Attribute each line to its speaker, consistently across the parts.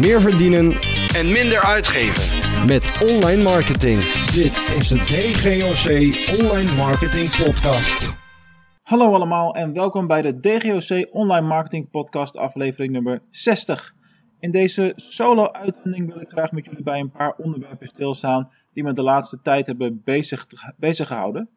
Speaker 1: meer verdienen
Speaker 2: en minder uitgeven.
Speaker 1: met online marketing.
Speaker 3: Dit is de DGOC Online Marketing Podcast.
Speaker 4: Hallo allemaal en welkom bij de DGOC Online Marketing Podcast aflevering nummer 60. In deze solo-uitzending wil ik graag met jullie bij een paar onderwerpen stilstaan die me de laatste tijd hebben bezig, bezig gehouden.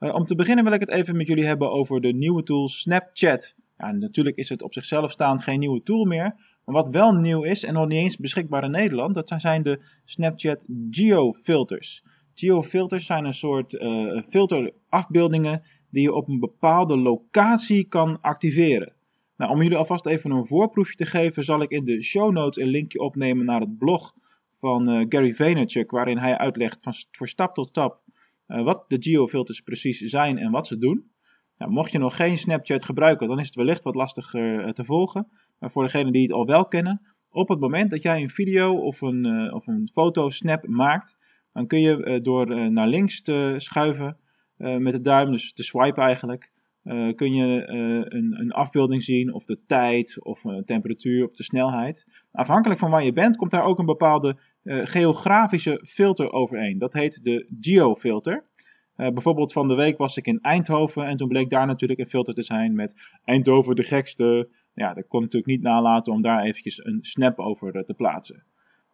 Speaker 4: Uh, om te beginnen wil ik het even met jullie hebben over de nieuwe tool Snapchat. Natuurlijk is het op zichzelf staand geen nieuwe tool meer, maar wat wel nieuw is en nog niet eens beschikbaar in Nederland, dat zijn de Snapchat Geo-filters. Geo-filters zijn een soort uh, filterafbeeldingen die je op een bepaalde locatie kan activeren. Nou, om jullie alvast even een voorproefje te geven, zal ik in de show notes een linkje opnemen naar het blog van uh, Gary Vaynerchuk, waarin hij uitlegt van, voor stap tot stap uh, wat de geofilters precies zijn en wat ze doen. Nou, mocht je nog geen Snapchat gebruiken, dan is het wellicht wat lastiger uh, te volgen. Maar voor degenen die het al wel kennen, op het moment dat jij een video of een, of een foto snap maakt, dan kun je door naar links te schuiven met de duim, dus te swipen eigenlijk, kun je een, een, afbeelding zien, of de tijd, of de temperatuur, of de snelheid. Afhankelijk van waar je bent, komt daar ook een bepaalde geografische filter overheen. Dat heet de geofilter. Bijvoorbeeld van de week was ik in Eindhoven en toen bleek daar natuurlijk een filter te zijn met Eindhoven de gekste. Ja, dat kon natuurlijk niet nalaten om daar eventjes een snap over te plaatsen.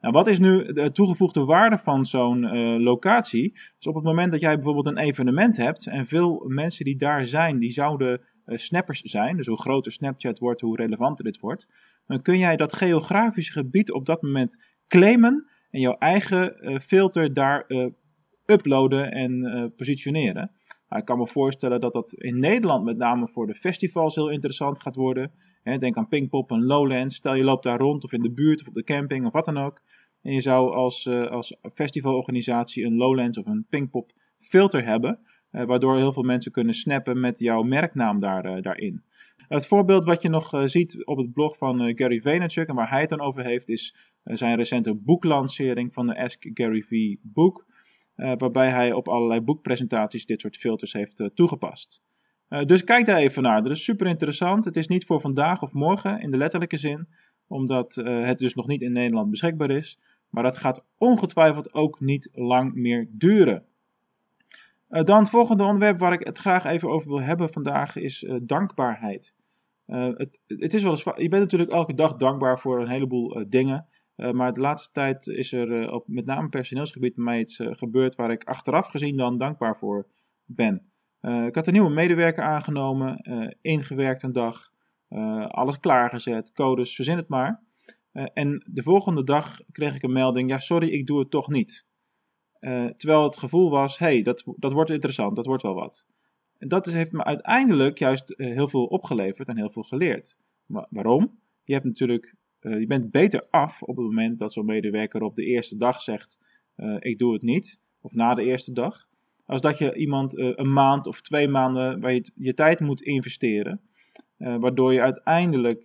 Speaker 4: Nou, wat is nu de toegevoegde waarde van zo'n uh, locatie? Dus op het moment dat jij bijvoorbeeld een evenement hebt en veel mensen die daar zijn, die zouden uh, snappers zijn, dus hoe groter Snapchat wordt, hoe relevanter dit wordt, dan kun jij dat geografische gebied op dat moment claimen en jouw eigen filter daar uploaden en positioneren. Nou, ik kan me voorstellen dat dat in Nederland met name voor de festivals heel interessant gaat worden. denk aan Pinkpop en Lowlands. Stel je loopt daar rond of in de buurt of op de camping of wat dan ook. En je zou als, uh, als festivalorganisatie een Lowlands of een Pinkpop filter hebben. Uh, waardoor heel veel mensen kunnen snappen met jouw merknaam daar, daarin. Het voorbeeld wat je nog ziet op het blog van Gary Vaynerchuk en waar hij het dan over heeft, is zijn recente boeklancering van de Ask Gary V boek. Waarbij hij op allerlei boekpresentaties dit soort filters heeft toegepast. dus kijk daar even naar. Dat is super interessant. Het is niet voor vandaag of morgen in de letterlijke zin, omdat het dus nog niet in Nederland beschikbaar is. Maar dat gaat ongetwijfeld ook niet lang meer duren. Dan het volgende onderwerp waar ik het graag even over wil hebben vandaag is dankbaarheid. Het, het, is wel eens, je bent natuurlijk elke dag dankbaar voor een heleboel dingen. Maar de laatste tijd is er op met name personeelsgebied mij iets gebeurd waar ik achteraf gezien dan dankbaar voor ben. ik had een nieuwe medewerker aangenomen, ingewerkt een dag, alles klaargezet, codes, verzin het maar. En de volgende dag kreeg ik een melding, ja sorry, ik doe het toch niet. Terwijl het gevoel was, hey, dat, dat wordt interessant, dat wordt wel wat. En dat heeft me uiteindelijk juist heel veel opgeleverd en heel veel geleerd. Waarom? Je, hebt natuurlijk, je bent beter af op het moment dat zo'n medewerker op de eerste dag zegt, ik doe het niet. Of na de eerste dag. Als dat je iemand een maand of twee maanden waar je je tijd moet investeren. Waardoor je uiteindelijk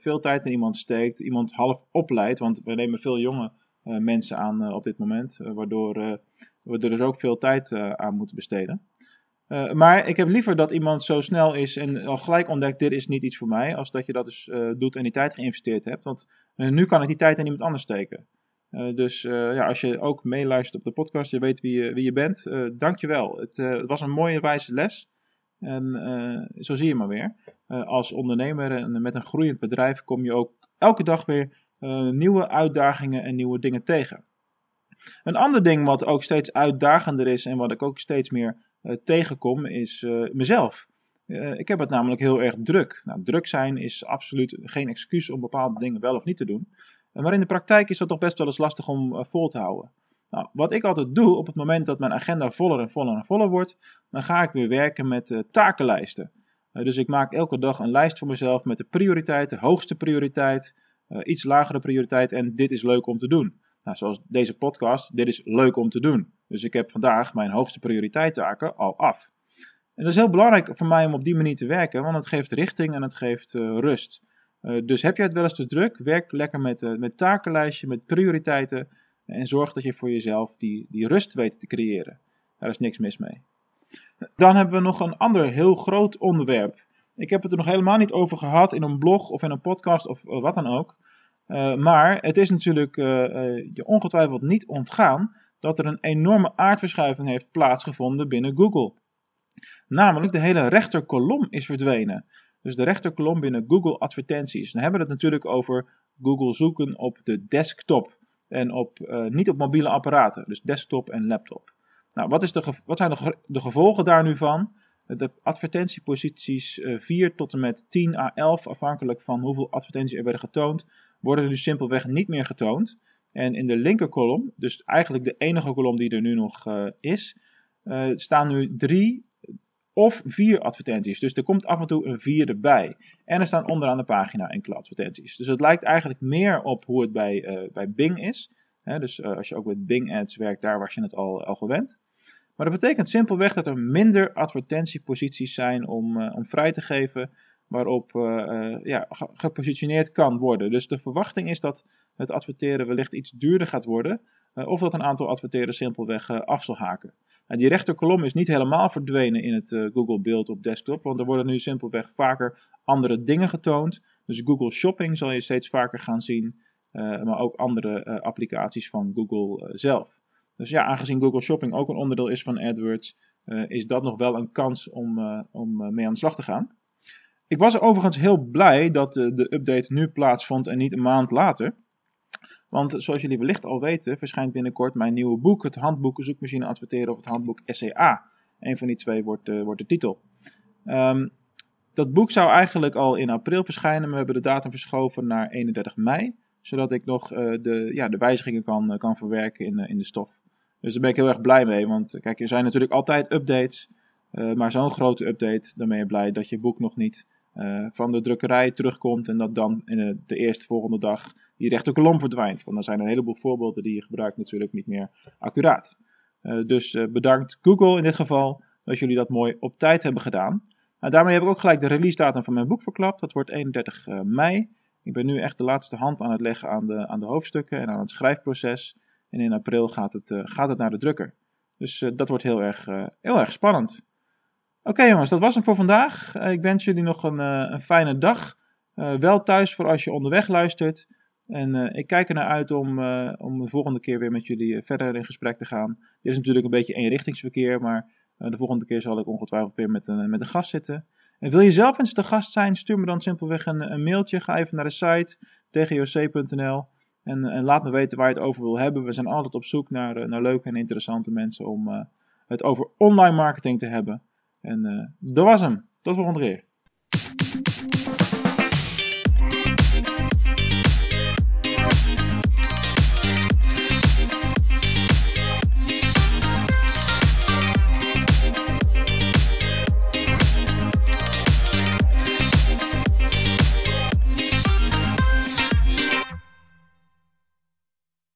Speaker 4: veel tijd in iemand steekt, iemand half opleidt, want we nemen veel jonge mensen aan op dit moment, waardoor we er dus ook veel tijd aan moeten besteden. Maar ik heb liever dat iemand zo snel is en al gelijk ontdekt, dit is niet iets voor mij, als dat je dat dus doet en die tijd geïnvesteerd hebt. Want nu kan ik die tijd in iemand anders steken. dus ja, als je ook meeluistert op de podcast, je weet wie je, wie je bent, dankjewel. Het, het was een mooie wijze les. En zo zie je maar weer. Als ondernemer en met een groeiend bedrijf kom je ook elke dag weer nieuwe uitdagingen en nieuwe dingen tegen. Een ander ding wat ook steeds uitdagender is en wat ik ook steeds meer tegenkom is mezelf. ik heb het namelijk heel erg druk. Nou, druk zijn is absoluut geen excuus om bepaalde dingen wel of niet te doen. Maar in de praktijk is dat toch best wel eens lastig om vol te houden. Nou, wat ik altijd doe op het moment dat mijn agenda voller en voller en voller wordt, dan ga ik weer werken met takenlijsten. Dus ik maak elke dag een lijst voor mezelf met de prioriteiten, hoogste prioriteit, iets lagere prioriteit en dit is leuk om te doen. Nou, zoals deze podcast, dit is leuk om te doen. Dus ik heb vandaag mijn hoogste prioriteitstaken al af. En dat is heel belangrijk voor mij om op die manier te werken, want het geeft richting en het geeft rust. dus heb je het wel eens te druk, werk lekker met, met takenlijstje, met prioriteiten. En zorg dat je voor jezelf die, die rust weet te creëren. Daar is niks mis mee. Dan hebben we nog een ander heel groot onderwerp. Ik heb het er nog helemaal niet over gehad in een blog of in een podcast of wat dan ook. Maar het is natuurlijk je ongetwijfeld niet ontgaan dat er een enorme aardverschuiving heeft plaatsgevonden binnen Google. Namelijk de hele rechterkolom is verdwenen. Dus de rechterkolom binnen Google advertenties. Dan hebben we het natuurlijk over Google zoeken op de desktop. En op, niet op mobiele apparaten. Dus desktop en laptop. Nou, wat, is de, wat zijn de, de, gevolgen daar nu van? De advertentieposities uh, 4 tot en met 10 à 11, afhankelijk van hoeveel advertenties er werden getoond, worden nu simpelweg niet meer getoond. En in de linkerkolom, dus eigenlijk de enige kolom die er nu nog uh, is, uh, staan nu drie of vier advertenties. Dus er komt af en toe een vierde bij. En er staan onderaan de pagina enkele advertenties. Dus het lijkt eigenlijk meer op hoe het bij, bij Bing is. dus als je ook met Bing Ads werkt, daar was je het al, al gewend. Maar dat betekent simpelweg dat er minder advertentieposities zijn om, uh, om vrij te geven waarop ja, gepositioneerd kan worden. Dus de verwachting is dat het adverteren wellicht iets duurder gaat worden. of dat een aantal adverteerders simpelweg af zal haken. En die rechterkolom is niet helemaal verdwenen in het Google beeld op desktop, want er worden nu simpelweg vaker andere dingen getoond. Dus Google Shopping zal je steeds vaker gaan zien, maar ook andere applicaties van Google zelf. Dus ja, aangezien Google Shopping ook een onderdeel is van AdWords, is dat nog wel een kans om, om mee aan de slag te gaan. Ik was overigens heel blij dat de update nu plaatsvond en niet een maand later. Want zoals jullie wellicht al weten, verschijnt binnenkort mijn nieuwe boek, het handboek Zoekmachine Adverteren of het handboek SEA. Een van die twee wordt, wordt de titel. Um, dat boek zou eigenlijk al in april verschijnen, maar we hebben de datum verschoven naar 31 mei. Zodat ik nog uh, de, ja, de wijzigingen kan, uh, kan verwerken in, in de stof. Dus daar ben ik heel erg blij mee, want kijk, er zijn natuurlijk altijd updates. maar zo'n grote update, dan ben je blij dat je boek nog niet van de drukkerij terugkomt en dat dan in de eerste volgende dag die rechterkolom verdwijnt. Want dan zijn er een heleboel voorbeelden die je gebruikt natuurlijk niet meer accuraat. Dus bedankt Google in dit geval dat jullie dat mooi op tijd hebben gedaan. Nou, daarmee heb ik ook gelijk de release datum van mijn boek verklapt. Dat wordt 31 mei. Ik ben nu echt de laatste hand aan het leggen aan de, aan de hoofdstukken en aan het schrijfproces. En in april gaat het, gaat het naar de drukker. Dus dat wordt heel erg, heel erg spannend. Oké jongens, dat was hem voor vandaag. Ik wens jullie nog een, een fijne dag. Wel thuis voor als je onderweg luistert. En ik kijk er naar uit om, om de volgende keer weer met jullie verder in gesprek te gaan. Dit is natuurlijk een beetje eenrichtingsverkeer, maar de volgende keer zal ik ongetwijfeld weer met een, met een gast zitten. En wil je zelf eens te gast zijn, stuur me dan simpelweg een, mailtje. Ga even naar de site tgoc.nl en, laat me weten waar je het over wil hebben. We zijn altijd op zoek naar, naar leuke en interessante mensen om het over online marketing te hebben. En uh, dat was hem. Tot de volgende keer.